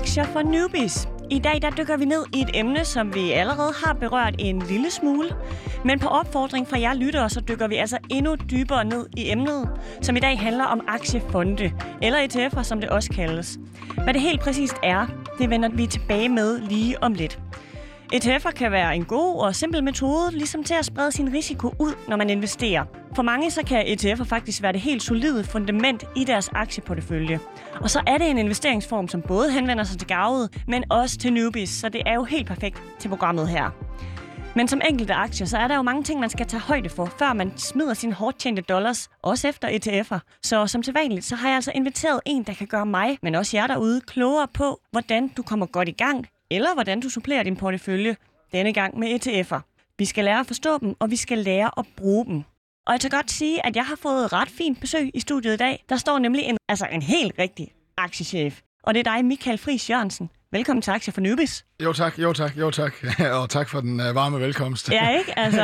Aktier for Newbies. I dag der dykker vi ned i et emne, som vi allerede har berørt en lille smule. Men på opfordring fra jer lyttere, så dykker vi altså endnu dybere ned i emnet, som i dag handler om aktiefonde, eller ETF'er, som det også kaldes. Hvad det helt præcist er, det vender vi tilbage med lige om lidt. ETF'er kan være en god og simpel metode, ligesom til at sprede sin risiko ud, når man investerer. For mange så kan ETF'er faktisk være det helt solide fundament i deres aktieportefølje. Og så er det en investeringsform, som både henvender sig til gavede, men også til newbies, så det er jo helt perfekt til programmet her. Men som enkelte aktier, så er der jo mange ting, man skal tage højde for, før man smider sine hårdt tjente dollars, også efter ETF'er. Så som til vanligt, så har jeg altså inviteret en, der kan gøre mig, men også jer derude, klogere på, hvordan du kommer godt i gang, eller hvordan du supplerer din portefølje, denne gang med ETF'er. Vi skal lære at forstå dem, og vi skal lære at bruge dem. Og jeg kan godt sige, at jeg har fået ret fint besøg i studiet i dag. Der står nemlig en, altså en helt rigtig aktiechef. Og det er dig, Michael Friis Jørgensen. Velkommen til Aktier for Newbies. Jo tak, jo tak, jo tak. og tak for den uh, varme velkomst. Ja, ikke? Altså,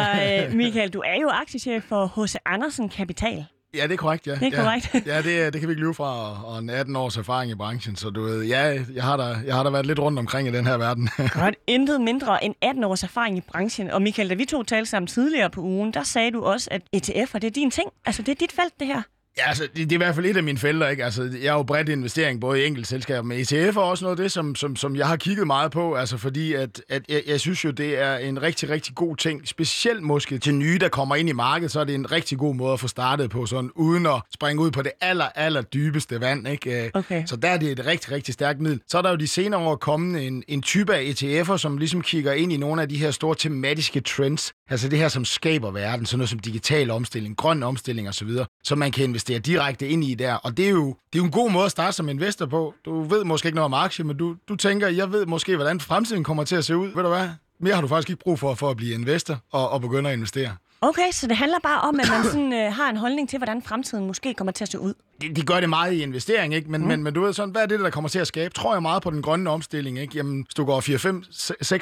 uh, Michael, du er jo aktiechef for H.C. Andersen Kapital. Ja, det er korrekt, ja. Det er korrekt. Ja, ja det, det kan vi ikke lyve fra, og en 18 års erfaring i branchen, så du ved, ja, jeg har, da, jeg har da været lidt rundt omkring i den her verden. Godt, intet mindre end 18 års erfaring i branchen. Og Michael, da vi to talte sammen tidligere på ugen, der sagde du også, at ETF'er, det er din ting. Altså, det er dit felt, det her. Ja, altså, det, det er i hvert fald et af mine felter, ikke? Altså, jeg er jo bredt investering, både i enkeltselskaber, men ETF er også noget af det, som, som, som jeg har kigget meget på, altså fordi at, at jeg, jeg synes jo, det er en rigtig, rigtig god ting, specielt måske til nye, der kommer ind i markedet, så er det en rigtig god måde at få startet på, sådan uden at springe ud på det aller, aller dybeste vand, ikke? Okay. Så der er det et rigtig, rigtig stærkt middel. Så er der jo de senere år kommet en, en type af ETF'er, som ligesom kigger ind i nogle af de her store tematiske trends, altså det her, som skaber verden, sådan noget som digital omstilling, grøn omstilling osv., så man kan investere direkte ind i der. Og det er, jo, det er jo en god måde at starte som investor på. Du ved måske ikke noget om aktier, men du, du tænker, jeg ved måske, hvordan fremtiden kommer til at se ud. Ved du hvad? Mere har du faktisk ikke brug for, for at blive investor og, og begynde at investere. Okay, så det handler bare om, at man sådan, øh, har en holdning til, hvordan fremtiden måske kommer til at se ud. De, de gør det meget i investering, ikke? Men, mm. men, men du ved sådan, hvad er det, der kommer til at skabe? Tror jeg meget på den grønne omstilling, ikke? Jamen, hvis du går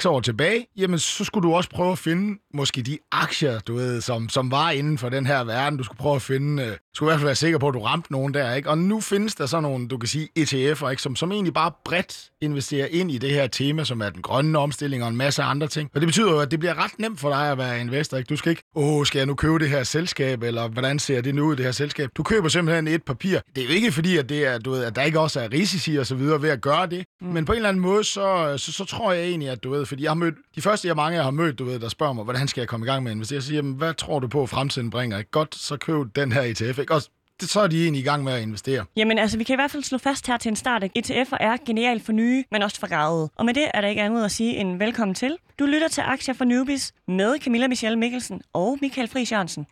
4-5-6 år tilbage, jamen, så skulle du også prøve at finde måske de aktier, du ved, som, som var inden for den her verden. Du skulle prøve at finde, øh, skulle i hvert fald være sikker på, at du ramte nogen der, ikke? Og nu findes der sådan nogle, du kan sige, ETF'er, ikke? Som, som egentlig bare bredt investerer ind i det her tema, som er den grønne omstilling og en masse andre ting. Og det betyder jo, at det bliver ret nemt for dig at være investor, ikke? Du skal ikke, åh, skal jeg nu købe det her selskab, eller hvordan ser det nu ud, det her selskab? Du køber simpelthen et papir. Det er jo ikke fordi, at, det er, du ved, at der ikke også er risici og så videre ved at gøre det, mm. men på en eller anden måde, så, så, så tror jeg egentlig, at du ved, fordi jeg har mødt, de første jeg mange jeg har mødt, du ved, der spørger mig, hvordan skal jeg komme i gang med at investere? Jeg siger, jamen, hvad tror du på, at fremtiden bringer? Godt, så køb den her ETF, ikke? Og det, så er de egentlig i gang med at investere. Jamen altså, vi kan i hvert fald slå fast her til en start, at ETF'er er genialt for nye, men også for gravede. Og med det er der ikke andet at sige end velkommen til. Du lytter til Aktier for Newbies med Camilla Michelle Mikkelsen og Michael Friis Jørgensen.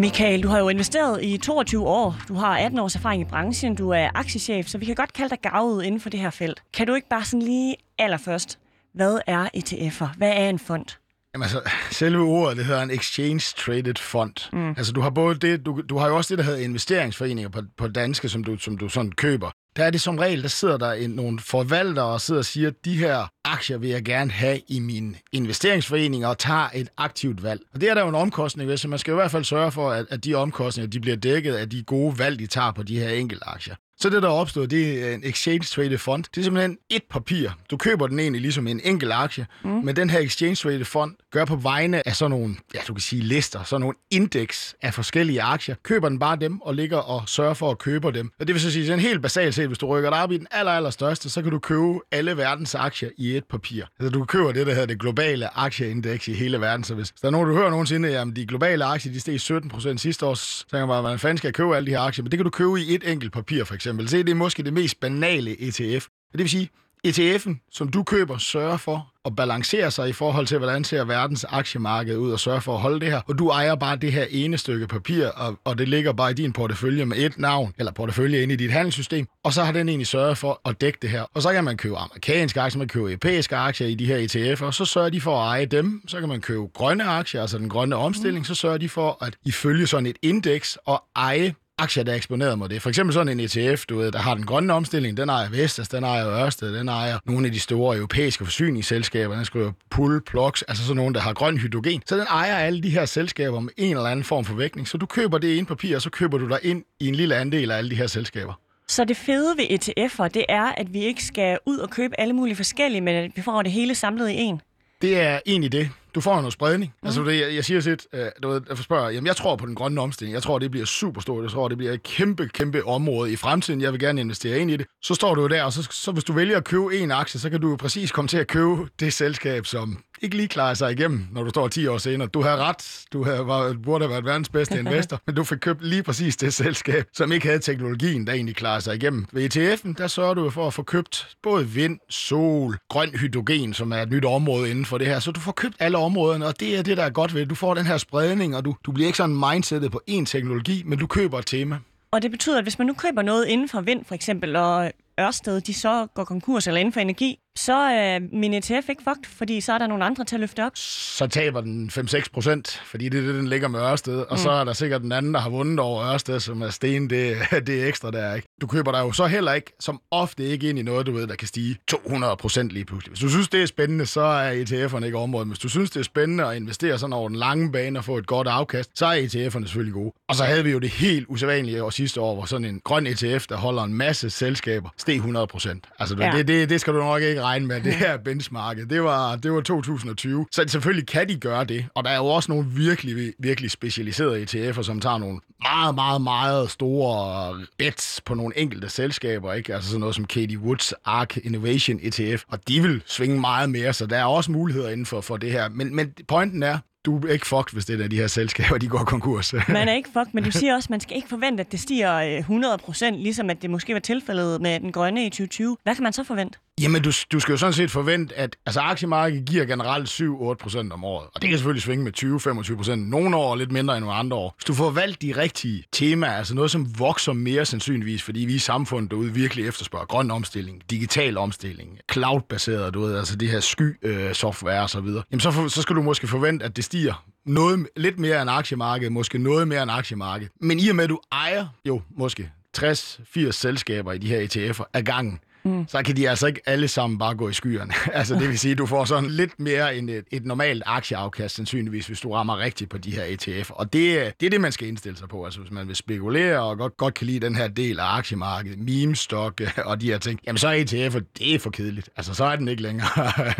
Michael, du har jo investeret i 22 år. Du har 18 års erfaring i branchen. Du er aktiechef, så vi kan godt kalde dig gavet inden for det her felt. Kan du ikke bare sådan lige allerførst, hvad er ETF'er? Hvad er en fond? Jamen altså, selve ordet, det hedder en Exchange Traded Fund. Mm. Altså, du har både det, du, du har jo også det, der hedder investeringsforeninger på, på danske, som du, som du sådan køber. Der er det som regel, der sidder der en, nogle forvaltere og sidder og siger, de her aktier vil jeg gerne have i min investeringsforening og tager et aktivt valg. Og det er der jo en omkostning ved, så man skal i hvert fald sørge for, at, at de omkostninger de bliver dækket af de gode valg, de tager på de her enkelte aktier. Så det, der er opstået, det er en exchange traded fund. Det er simpelthen et papir. Du køber den egentlig ligesom en enkelt aktie, mm. men den her exchange traded fund gør på vegne af sådan nogle, ja, du kan sige lister, sådan nogle indeks af forskellige aktier. Køber den bare dem og ligger og sørger for at købe dem. Og det vil så sige, sådan helt basalt set, hvis du rykker dig op i den aller, aller største, så kan du købe alle verdens aktier i et papir. Altså du køber det, der hedder det globale aktieindeks i hele verden. Så hvis der er nogen, du hører nogensinde, jamen de globale aktier, de steg 17 procent sidste år, så tænker man, hvordan fanden skal jeg købe alle de her aktier? Men det kan du købe i et enkelt papir, for eksempel. Se, det er måske det mest banale ETF. Det vil sige, ETF'en, som du køber, sørger for at balancere sig i forhold til, hvordan ser verdens aktiemarked ud og sørge for at holde det her. Og du ejer bare det her ene stykke papir, og, og det ligger bare i din portefølje med et navn, eller portefølje inde i dit handelssystem, og så har den egentlig sørget for at dække det her. Og så kan man købe amerikanske aktier, man kan købe europæiske aktier i de her ETF'er, og så sørger de for at eje dem. Så kan man købe grønne aktier, altså den grønne omstilling, så sørger de for at ifølge sådan et indeks og eje aktier, der er eksponeret mod det. For eksempel sådan en ETF, du ved, der har den grønne omstilling, den ejer Vestas, den ejer Ørsted, den ejer nogle af de store europæiske forsyningsselskaber, den skriver Pull, Plux, altså sådan nogle, der har grøn hydrogen. Så den ejer alle de her selskaber med en eller anden form for vægtning. Så du køber det ind papir, og så køber du dig ind i en lille andel af alle de her selskaber. Så det fede ved ETF'er, det er, at vi ikke skal ud og købe alle mulige forskellige, men at vi får det hele samlet i en. Det er egentlig det. Du får noget spredning. Mm. Altså, det, jeg, jeg siger sit, øh, du ved, jeg spørger, jamen, jeg tror på den grønne omstilling. Jeg tror, det bliver super stort. Jeg tror, det bliver et kæmpe, kæmpe område i fremtiden. Jeg vil gerne investere ind i det. Så står du der, og så, så hvis du vælger at købe en aktie, så kan du jo præcis komme til at købe det selskab, som ikke lige klarer sig igennem, når du står 10 år senere. Du har ret. Du har, var, burde have været verdens bedste investor, men du fik købt lige præcis det selskab, som ikke havde teknologien, der egentlig klarer sig igennem. Ved ETF'en, der sørger du for at få købt både vind, sol, grøn hydrogen, som er et nyt område inden for det her. Så du får købt alle områderne, og det er det, der er godt ved. Du får den her spredning, og du, du bliver ikke sådan mindsetet på én teknologi, men du køber et tema. Og det betyder, at hvis man nu køber noget inden for vind for eksempel, og Ørsted de så går konkurs eller inden for energi, så er min ETF ikke fucked, fordi så er der nogle andre til at løfte op. Så taber den 5-6 procent, fordi det er det, den ligger med Ørsted. Og mm. så er der sikkert den anden, der har vundet over Ørsted, som er sten, det, det er ekstra der, ikke? Du køber dig jo så heller ikke, som ofte ikke ind i noget, du ved, der kan stige 200 procent lige pludselig. Hvis du synes, det er spændende, så er ETF'erne ikke området. Hvis du synes, det er spændende at investere sådan over den lange bane og få et godt afkast, så er ETF'erne selvfølgelig gode. Og så havde vi jo det helt usædvanlige år sidste år, hvor sådan en grøn ETF, der holder en masse selskaber, steg 100 procent. Altså, ja. det, det, det skal du nok ikke regne med. Det her benchmarket, det var, det var 2020. Så selvfølgelig kan de gøre det. Og der er jo også nogle virkelig, virkelig specialiserede ETF'er, som tager nogle meget, meget, meget store bets på nogle enkelte selskaber. Ikke? Altså sådan noget som Katie Woods ARK Innovation ETF. Og de vil svinge meget mere, så der er også muligheder inden for, for det her. Men, men pointen er, du er ikke fucked, hvis det er de her selskaber, de går konkurs. man er ikke fucked, men du siger også, at man skal ikke forvente, at det stiger 100 øh, procent, ligesom at det måske var tilfældet med den grønne i 2020. Hvad kan man så forvente? Jamen, du, du skal jo sådan set forvente, at altså, aktiemarkedet giver generelt 7-8 procent om året. Og det kan selvfølgelig svinge med 20-25 procent. Nogle år lidt mindre end nogle andre år. Hvis du får valgt de rigtige temaer, altså noget, som vokser mere sandsynligvis, fordi vi i samfundet derude virkelig efterspørger grøn omstilling, digital omstilling, cloud-baseret, du ved, altså det her sky-software øh, og så videre, jamen så, for, så skal du måske forvente, at det stiger noget, lidt mere end aktiemarkedet, måske noget mere end aktiemarkedet. Men i og med, at du ejer jo måske 60-80 selskaber i de her ETF'er ad gangen, mm. så kan de altså ikke alle sammen bare gå i skyerne. altså det vil sige, at du får sådan lidt mere end et, et normalt aktieafkast, sandsynligvis, hvis du rammer rigtigt på de her ETF'er. Og det, det er det, man skal indstille sig på. Altså hvis man vil spekulere og godt, godt kan lide den her del af aktiemarkedet, meme-stock og de her ting, jamen så er ETF'er, det er for kedeligt. Altså så er den ikke længere.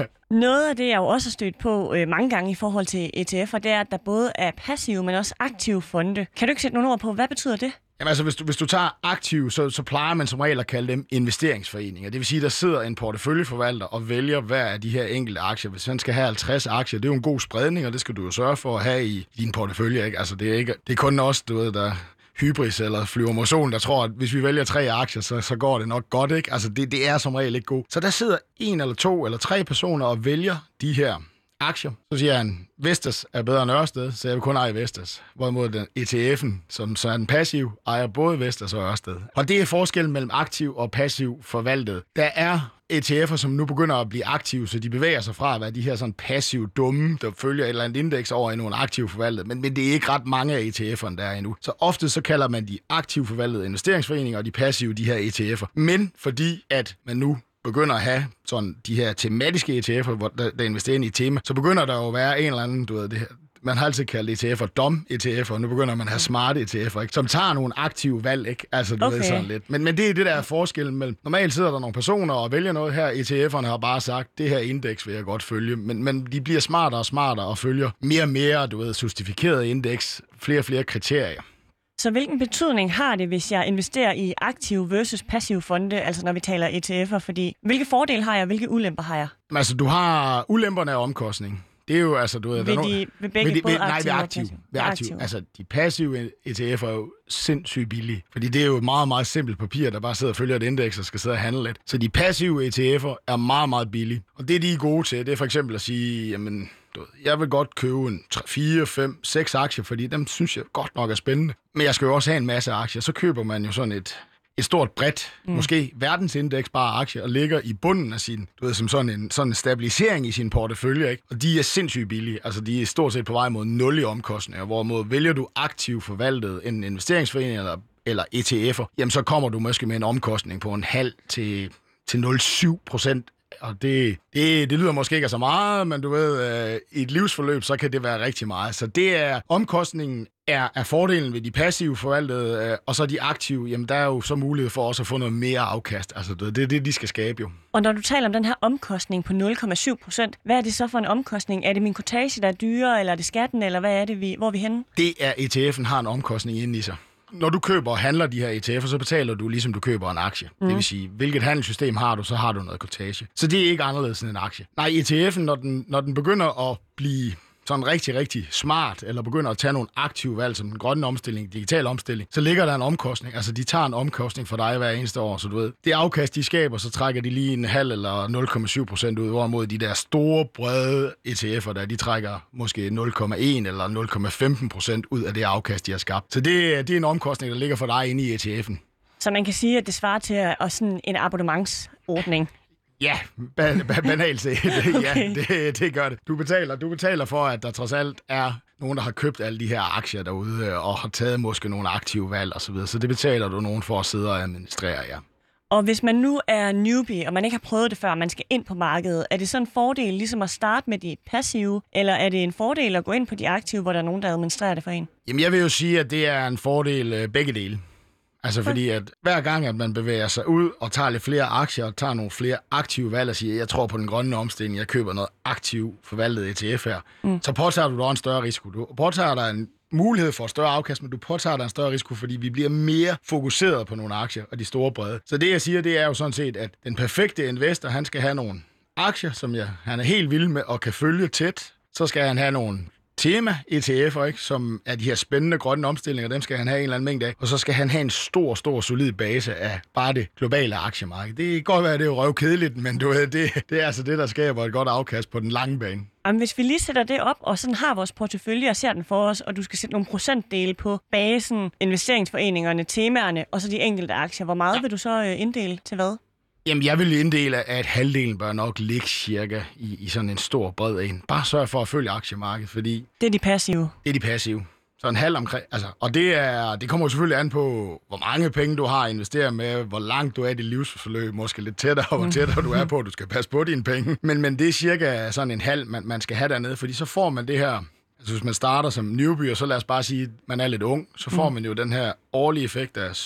Noget af det, jeg jo også har stødt på øh, mange gange i forhold til ETF'er, det er, at der både er passive, men også aktive fonde. Kan du ikke sætte nogle ord på, hvad betyder det? Jamen altså, hvis du, hvis du tager aktiv, så, så plejer man som regel at kalde dem investeringsforeninger. Det vil sige, der sidder en porteføljeforvalter og vælger hver af de her enkelte aktier. Hvis man skal have 50 aktier, det er jo en god spredning, og det skal du jo sørge for at have i din portefølje. Ikke? Altså, det er, ikke, det er kun os, du ved, der hybris eller flyver motion, der tror, at hvis vi vælger tre aktier, så, så går det nok godt. Ikke? Altså, det, det er som regel ikke godt. Så der sidder en eller to eller tre personer og vælger de her aktier. Så siger han, Vestas er bedre end Ørsted, så jeg vil kun eje Vestas. Hvorimod den ETF'en, som så er den passiv, ejer både Vestas og Ørsted. Og det er forskellen mellem aktiv og passiv forvaltet. Der er ETF'er, som nu begynder at blive aktive, så de bevæger sig fra at være de her sådan passive dumme, der følger et eller andet indeks over i nogle aktive forvaltet. Men, men det er ikke ret mange af ETF'erne, der er endnu. Så ofte så kalder man de aktive forvaltede investeringsforeninger, og de passive de her ETF'er. Men fordi at man nu begynder at have sådan de her tematiske ETF'er, hvor der, der investerer i et tema, så begynder der jo at være en eller anden, du ved, det her, man har altid kaldt ETF'er dom ETF'er, og nu begynder man at have smarte ETF'er, ikke? som tager nogle aktive valg, ikke? Altså, du okay. ved sådan lidt. Men, men det er det, der er forskellen mellem... Normalt sidder der nogle personer og vælger noget her. ETF'erne har bare sagt, det her indeks vil jeg godt følge. Men, men de bliver smartere og smartere og følger mere og mere, du ved, justifikeret indeks, flere og flere kriterier. Så hvilken betydning har det, hvis jeg investerer i aktive versus passive fonde, altså når vi taler ETF'er? Fordi hvilke fordele har jeg, og hvilke ulemper har jeg? Altså, du har ulemperne af omkostning. Det er jo, altså, du ved... Vil de, vil begge vil de, vil, nej, ved aktiv. Ved aktiv. aktiv. Altså, de passive ETF'er er jo sindssygt billige. Fordi det er jo et meget, meget simpelt papir, der bare sidder og følger et indeks og skal sidde og handle lidt. Så de passive ETF'er er meget, meget billige. Og det, de er gode til, det er for eksempel at sige, jamen, du ved, jeg vil godt købe en 3, 4, 5, 6 aktier, fordi dem synes jeg godt nok er spændende. Men jeg skal jo også have en masse aktier. Så køber man jo sådan et, et stort bredt, mm. måske bare aktier, og ligger i bunden af sin, du ved, som sådan en, sådan en stabilisering i sin portefølje, ikke? Og de er sindssygt billige. Altså, de er stort set på vej mod nul i omkostninger, hvorimod vælger du aktivt forvaltet en investeringsforening eller, eller ETF'er, jamen så kommer du måske med en omkostning på en halv til, til 0,7 procent og det, det, det lyder måske ikke så meget, men du ved, øh, i et livsforløb, så kan det være rigtig meget. Så det er, omkostningen er, er fordelen ved de passive forvaltede, øh, og så de aktive, jamen der er jo så mulighed for også at få noget mere afkast. Altså det, det er det, de skal skabe jo. Og når du taler om den her omkostning på 0,7 procent, hvad er det så for en omkostning? Er det min kortage, der er dyre, eller er det skatten, eller hvad er det, vi, hvor er vi henne? Det er, ETF'en har en omkostning inde i sig når du køber og handler de her ETF'er, så betaler du ligesom du køber en aktie. Mm. Det vil sige, hvilket handelssystem har du, så har du noget kortage. Så det er ikke anderledes end en aktie. Nej, ETF'en, når den, når den begynder at blive sådan rigtig, rigtig smart, eller begynder at tage nogle aktive valg, som den grønne omstilling, digital omstilling, så ligger der en omkostning. Altså, de tager en omkostning for dig hver eneste år, så du ved. Det afkast, de skaber, så trækker de lige en halv eller 0,7 procent ud, hvorimod de der store, brede ETF'er, der, de trækker måske 0,1 eller 0,15 procent ud af det afkast, de har skabt. Så det, det er en omkostning, der ligger for dig inde i ETF'en. Så man kan sige, at det svarer til at, sådan en abonnementsordning. Ja, ba- ba- banalt set. okay. Ja, det, det gør det. Du betaler, du betaler for, at der trods alt er nogen, der har købt alle de her aktier derude, øh, og har taget måske nogle aktive valg osv., så, videre. så det betaler du nogen for at sidde og administrere, ja. Og hvis man nu er newbie, og man ikke har prøvet det før, man skal ind på markedet, er det så en fordel ligesom at starte med de passive, eller er det en fordel at gå ind på de aktive, hvor der er nogen, der administrerer det for en? Jamen, jeg vil jo sige, at det er en fordel øh, begge dele. Altså fordi, at hver gang, at man bevæger sig ud og tager lidt flere aktier, og tager nogle flere aktive valg og siger, jeg tror på den grønne omstilling, jeg køber noget aktiv forvaltet ETF her, mm. så påtager du dig en større risiko. Du påtager dig en mulighed for et større afkast, men du påtager dig en større risiko, fordi vi bliver mere fokuseret på nogle aktier og de store brede. Så det, jeg siger, det er jo sådan set, at den perfekte investor, han skal have nogle aktier, som jeg, han er helt vild med og kan følge tæt. Så skal han have nogle tema ETF'er, ikke? som er de her spændende grønne omstillinger, dem skal han have en eller anden mængde af, og så skal han have en stor, stor, solid base af bare det globale aktiemarked. Det kan godt være, at det er røv kedeligt, men du ved, det, det er altså det, der skaber et godt afkast på den lange bane. Jamen, hvis vi lige sætter det op, og sådan har vores portefølje og ser den for os, og du skal sætte nogle procentdele på basen, investeringsforeningerne, temaerne og så de enkelte aktier, hvor meget vil du så øh, inddele til hvad? Jamen, jeg vil inddele, at halvdelen bør nok ligge cirka i, i sådan en stor bred en. Bare sørg for at følge aktiemarkedet, fordi... Det er de passive. Det er de passive. Så en halv omkring, altså, og det, er, det kommer selvfølgelig an på, hvor mange penge du har at investere med, hvor langt du er i dit livsforløb, måske lidt tættere, hvor mm. tættere du er på, at du skal passe på dine penge. Men, men det er cirka sådan en halv, man, man skal have dernede, fordi så får man det her Altså hvis man starter som newbie, og så lad os bare sige, at man er lidt ung, så får mm. man jo den her årlige effekt af 7%,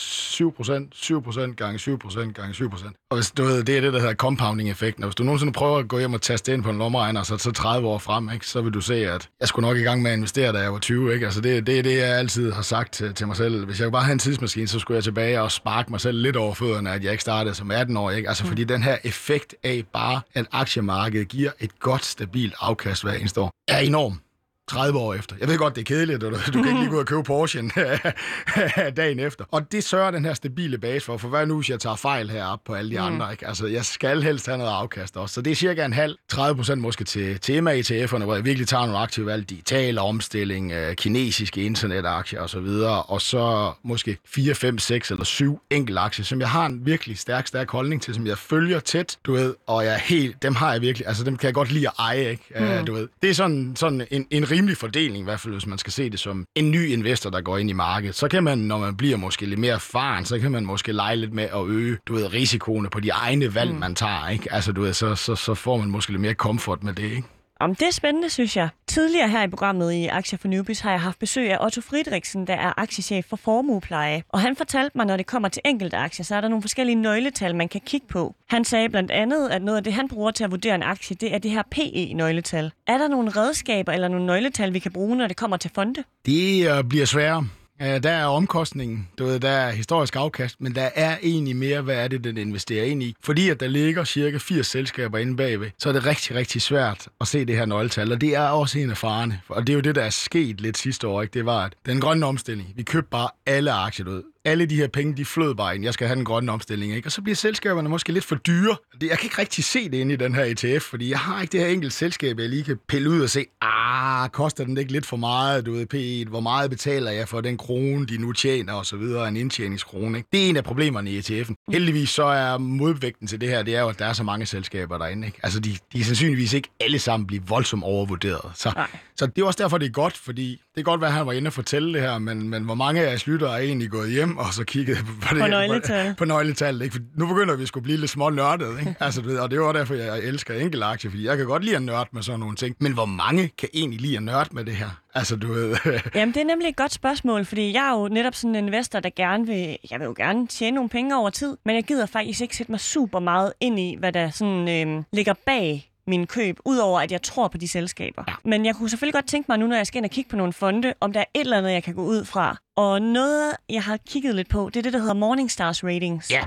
7% gange 7% gange 7%. Og hvis du ved, det er det, der hedder compounding-effekten. Og hvis du nogensinde prøver at gå hjem og taste ind på en lommeregner, så, så 30 år frem, ikke, så vil du se, at jeg skulle nok i gang med at investere, da jeg var 20. Ikke? Altså det, det er det, jeg altid har sagt til, til mig selv. Hvis jeg bare havde en tidsmaskine, så skulle jeg tilbage og sparke mig selv lidt over fødderne, at jeg ikke startede som 18 år. Ikke? Altså mm. fordi den her effekt af bare, at aktiemarkedet giver et godt, stabilt afkast hver eneste år, er enorm. 30 år efter. Jeg ved godt, det er kedeligt, du, du kan ikke lige gå ud og købe Porsche dagen efter. Og det sørger den her stabile base for, for hvad nu, hvis jeg tager fejl heroppe på alle de mm. andre? Ikke? Altså, jeg skal helst have noget afkast også. Så det er cirka en halv, 30 procent måske til tema-ETF'erne, hvor jeg virkelig tager nogle aktive valg, digital omstilling, øh, kinesiske internetaktier osv., og så måske 4, 5, 6 eller 7 enkelte aktier, som jeg har en virkelig stærk, stærk holdning til, som jeg følger tæt, du ved, og jeg helt, dem har jeg virkelig, altså dem kan jeg godt lide at eje, ikke? Mm. Uh, du ved. Det er sådan, sådan en, en rimelig fordeling, i hvert fald hvis man skal se det som en ny investor, der går ind i markedet. Så kan man, når man bliver måske lidt mere erfaren, så kan man måske lege lidt med at øge, du ved, risikoene på de egne valg, mm. man tager, ikke? Altså, du ved, så, så, så får man måske lidt mere komfort med det, ikke? Om det er spændende, synes jeg. Tidligere her i programmet i Aktier for Newbies har jeg haft besøg af Otto Friedrichsen, der er aktiechef for Formuepleje. Og han fortalte mig, når det kommer til enkelte aktier, så er der nogle forskellige nøgletal, man kan kigge på. Han sagde blandt andet, at noget af det, han bruger til at vurdere en aktie, det er det her PE-nøgletal. Er der nogle redskaber eller nogle nøgletal, vi kan bruge, når det kommer til fonde? Det øh, bliver sværere. Der er omkostningen, du ved, der er historisk afkast, men der er egentlig mere, hvad er det, den investerer ind i. Fordi at der ligger cirka 80 selskaber inde bagved, så er det rigtig, rigtig svært at se det her nøgletal, og det er også en af farerne. Og det er jo det, der er sket lidt sidste år, ikke? det var, at den grønne omstilling, vi købte bare alle aktier ud alle de her penge, de flød bare ind. Jeg skal have den grønne omstilling, ikke? Og så bliver selskaberne måske lidt for dyre. Jeg kan ikke rigtig se det inde i den her ETF, fordi jeg har ikke det her enkelt selskab, jeg lige kan pille ud og se, ah, koster den ikke lidt for meget, du ved, P1, hvor meget betaler jeg for den krone, de nu tjener, og så videre, en indtjeningskrone, ikke? Det er en af problemerne i ETF'en. Heldigvis så er modvægten til det her, det er jo, at der er så mange selskaber derinde, ikke? Altså, de, de er sandsynligvis ikke alle sammen blive voldsomt overvurderet. Så, så det er også derfor, det er godt, fordi kan godt være, at han var inde og fortælle det her, men, men hvor mange af jeres lyttere er egentlig gået hjem og så kigget på, det, på nøgletal. På, på nøgletal, ikke? For nu begynder vi at skulle blive lidt små nørdet, ikke? Altså, du ved, og det er jo derfor, jeg elsker enkelte aktier, fordi jeg kan godt lide at nørde med sådan nogle ting. Men hvor mange kan egentlig lide at nørde med det her? Altså, du ved... Jamen, det er nemlig et godt spørgsmål, fordi jeg er jo netop sådan en investor, der gerne vil... Jeg vil jo gerne tjene nogle penge over tid, men jeg gider faktisk ikke sætte mig super meget ind i, hvad der sådan øh, ligger bag min køb, udover at jeg tror på de selskaber. Ja. Men jeg kunne selvfølgelig godt tænke mig nu, når jeg skal ind og kigge på nogle fonde, om der er et eller andet, jeg kan gå ud fra. Og noget, jeg har kigget lidt på, det er det, der hedder Morningstars Ratings. Ja.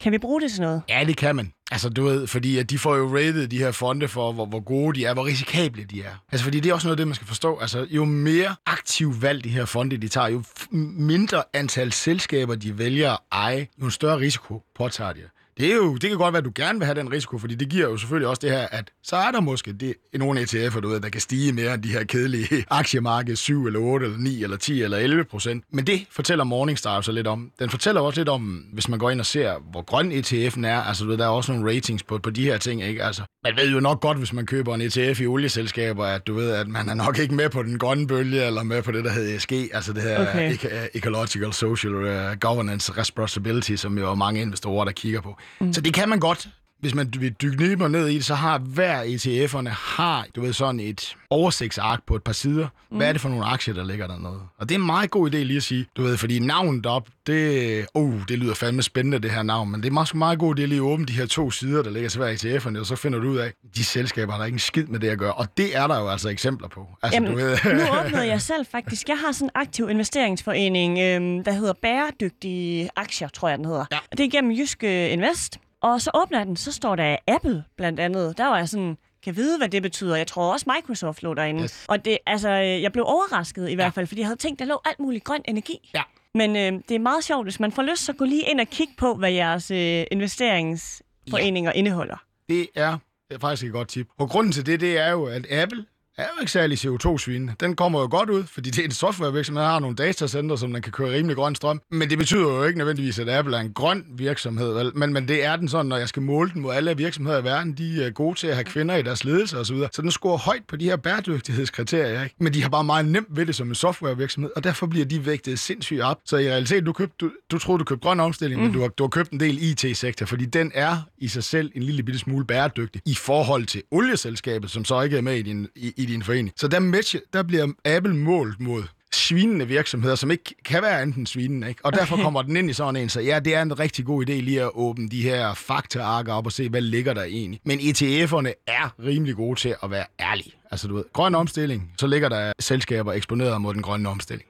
Kan vi bruge det til noget? Ja, det kan man. Altså, du ved, fordi at de får jo rated de her fonde for, hvor, hvor gode de er, hvor risikable de er. Altså, fordi det er også noget af det, man skal forstå. Altså, jo mere aktiv valg de her fonde, de tager, jo mindre antal selskaber, de vælger at eje, jo en større risiko påtager de det, er jo, det kan godt være, at du gerne vil have den risiko, fordi det giver jo selvfølgelig også det her, at så er der måske det, nogle ETF'er, du ved, der kan stige mere end de her kedelige aktiemarked 7 eller 8 eller 9 eller 10 eller 11 procent. Men det fortæller Morningstar så lidt om. Den fortæller også lidt om, hvis man går ind og ser, hvor grøn ETF'en er. Altså, du ved, der er også nogle ratings på, på de her ting, ikke? Altså, man ved jo nok godt, hvis man køber en ETF i olieselskaber, at du ved, at man er nok ikke med på den grønne bølge, eller med på det, der hedder ESG, altså det her okay. Ecological Social uh, Governance Responsibility, som jo er mange investorer, der kigger på. Mm. Så det kan man godt, hvis man vil dykke ned i det, så har hver ETF'erne har, du ved, sådan et oversigtsark på et par sider. Mm. Hvad er det for nogle aktier, der ligger der noget? Og det er en meget god idé lige at sige, du ved, fordi navnet op, det, oh, det lyder fandme spændende, det her navn, men det er meget, meget god idé lige at åbne de her to sider, der ligger til hver ETF'erne, og så finder du ud af, de selskaber har der ikke en skid med det at gøre, og det er der jo altså eksempler på. Altså, Jamen, du ved. nu åbnede jeg selv faktisk. Jeg har sådan en aktiv investeringsforening, øhm, der hedder Bæredygtige Aktier, tror jeg, den hedder. Ja. Det er gennem Jyske Invest. Og så åbner jeg den, så står der Apple blandt andet. Der var jeg sådan, kan vide, hvad det betyder. Jeg tror også, Microsoft lå derinde. Yes. Og det, altså, jeg blev overrasket i hvert fald, fordi jeg havde tænkt, der lå alt muligt grøn energi. Ja. Men øh, det er meget sjovt, hvis man får lyst, så gå lige ind og kigge på, hvad jeres øh, investeringsforeninger ja. indeholder. Det er, det er faktisk et godt tip. Og grunden til det, det er jo, at Apple er jo ikke særlig CO2-svin. Den kommer jo godt ud, fordi det er en softwarevirksomhed, der har nogle datacenter, som man kan køre rimelig grøn strøm. Men det betyder jo ikke nødvendigvis, at Apple er en grøn virksomhed. Vel? Men, men det er den sådan, når jeg skal måle den mod alle virksomheder i verden, de er gode til at have kvinder i deres ledelse osv. Så, så den scorer højt på de her bæredygtighedskriterier. Ikke? Men de har bare meget nemt ved det som en softwarevirksomhed, og derfor bliver de vægtet sindssygt op. Så i realiteten, du, købte, du, du troede, du købte grøn omstilling, mm. men du har, du har købt en del IT-sektor, fordi den er i sig selv en lille bitte smule bæredygtig i forhold til olieselskabet, som så ikke er med i din, i, i din forening. Så der, match, der bliver Apple målt mod svinende virksomheder, som ikke kan være enten svinende. Ikke? Og derfor kommer den ind i sådan en, så ja, det er en rigtig god idé lige at åbne de her faktaarker op og se, hvad ligger der egentlig. Men ETF'erne er rimelig gode til at være ærlige. Altså du ved, grøn omstilling, så ligger der selskaber eksponeret mod den grønne omstilling.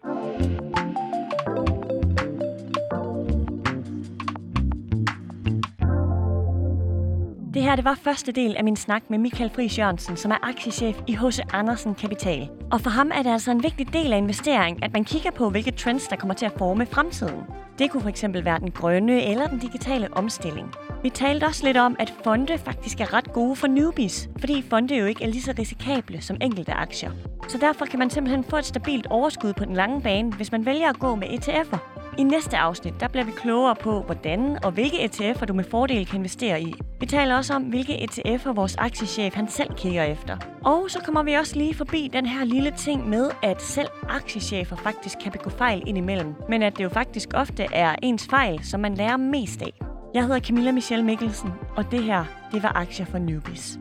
Her det var første del af min snak med Michael Friis Jørgensen, som er aktiechef i H.C. Andersen Kapital. Og for ham er det altså en vigtig del af investering, at man kigger på, hvilke trends, der kommer til at forme fremtiden. Det kunne fx være den grønne eller den digitale omstilling. Vi talte også lidt om, at fonde faktisk er ret gode for newbies, fordi fonde jo ikke er lige så risikable som enkelte aktier. Så derfor kan man simpelthen få et stabilt overskud på den lange bane, hvis man vælger at gå med ETF'er. I næste afsnit, der bliver vi klogere på, hvordan og hvilke ETF'er du med fordel kan investere i. Vi taler også om, hvilke ETF'er vores aktiechef han selv kigger efter. Og så kommer vi også lige forbi den her lille ting med, at selv aktiechefer faktisk kan begå fejl indimellem, men at det jo faktisk ofte er ens fejl, som man lærer mest af. Jeg hedder Camilla Michelle Mikkelsen, og det her, det var Aktier for Newbies.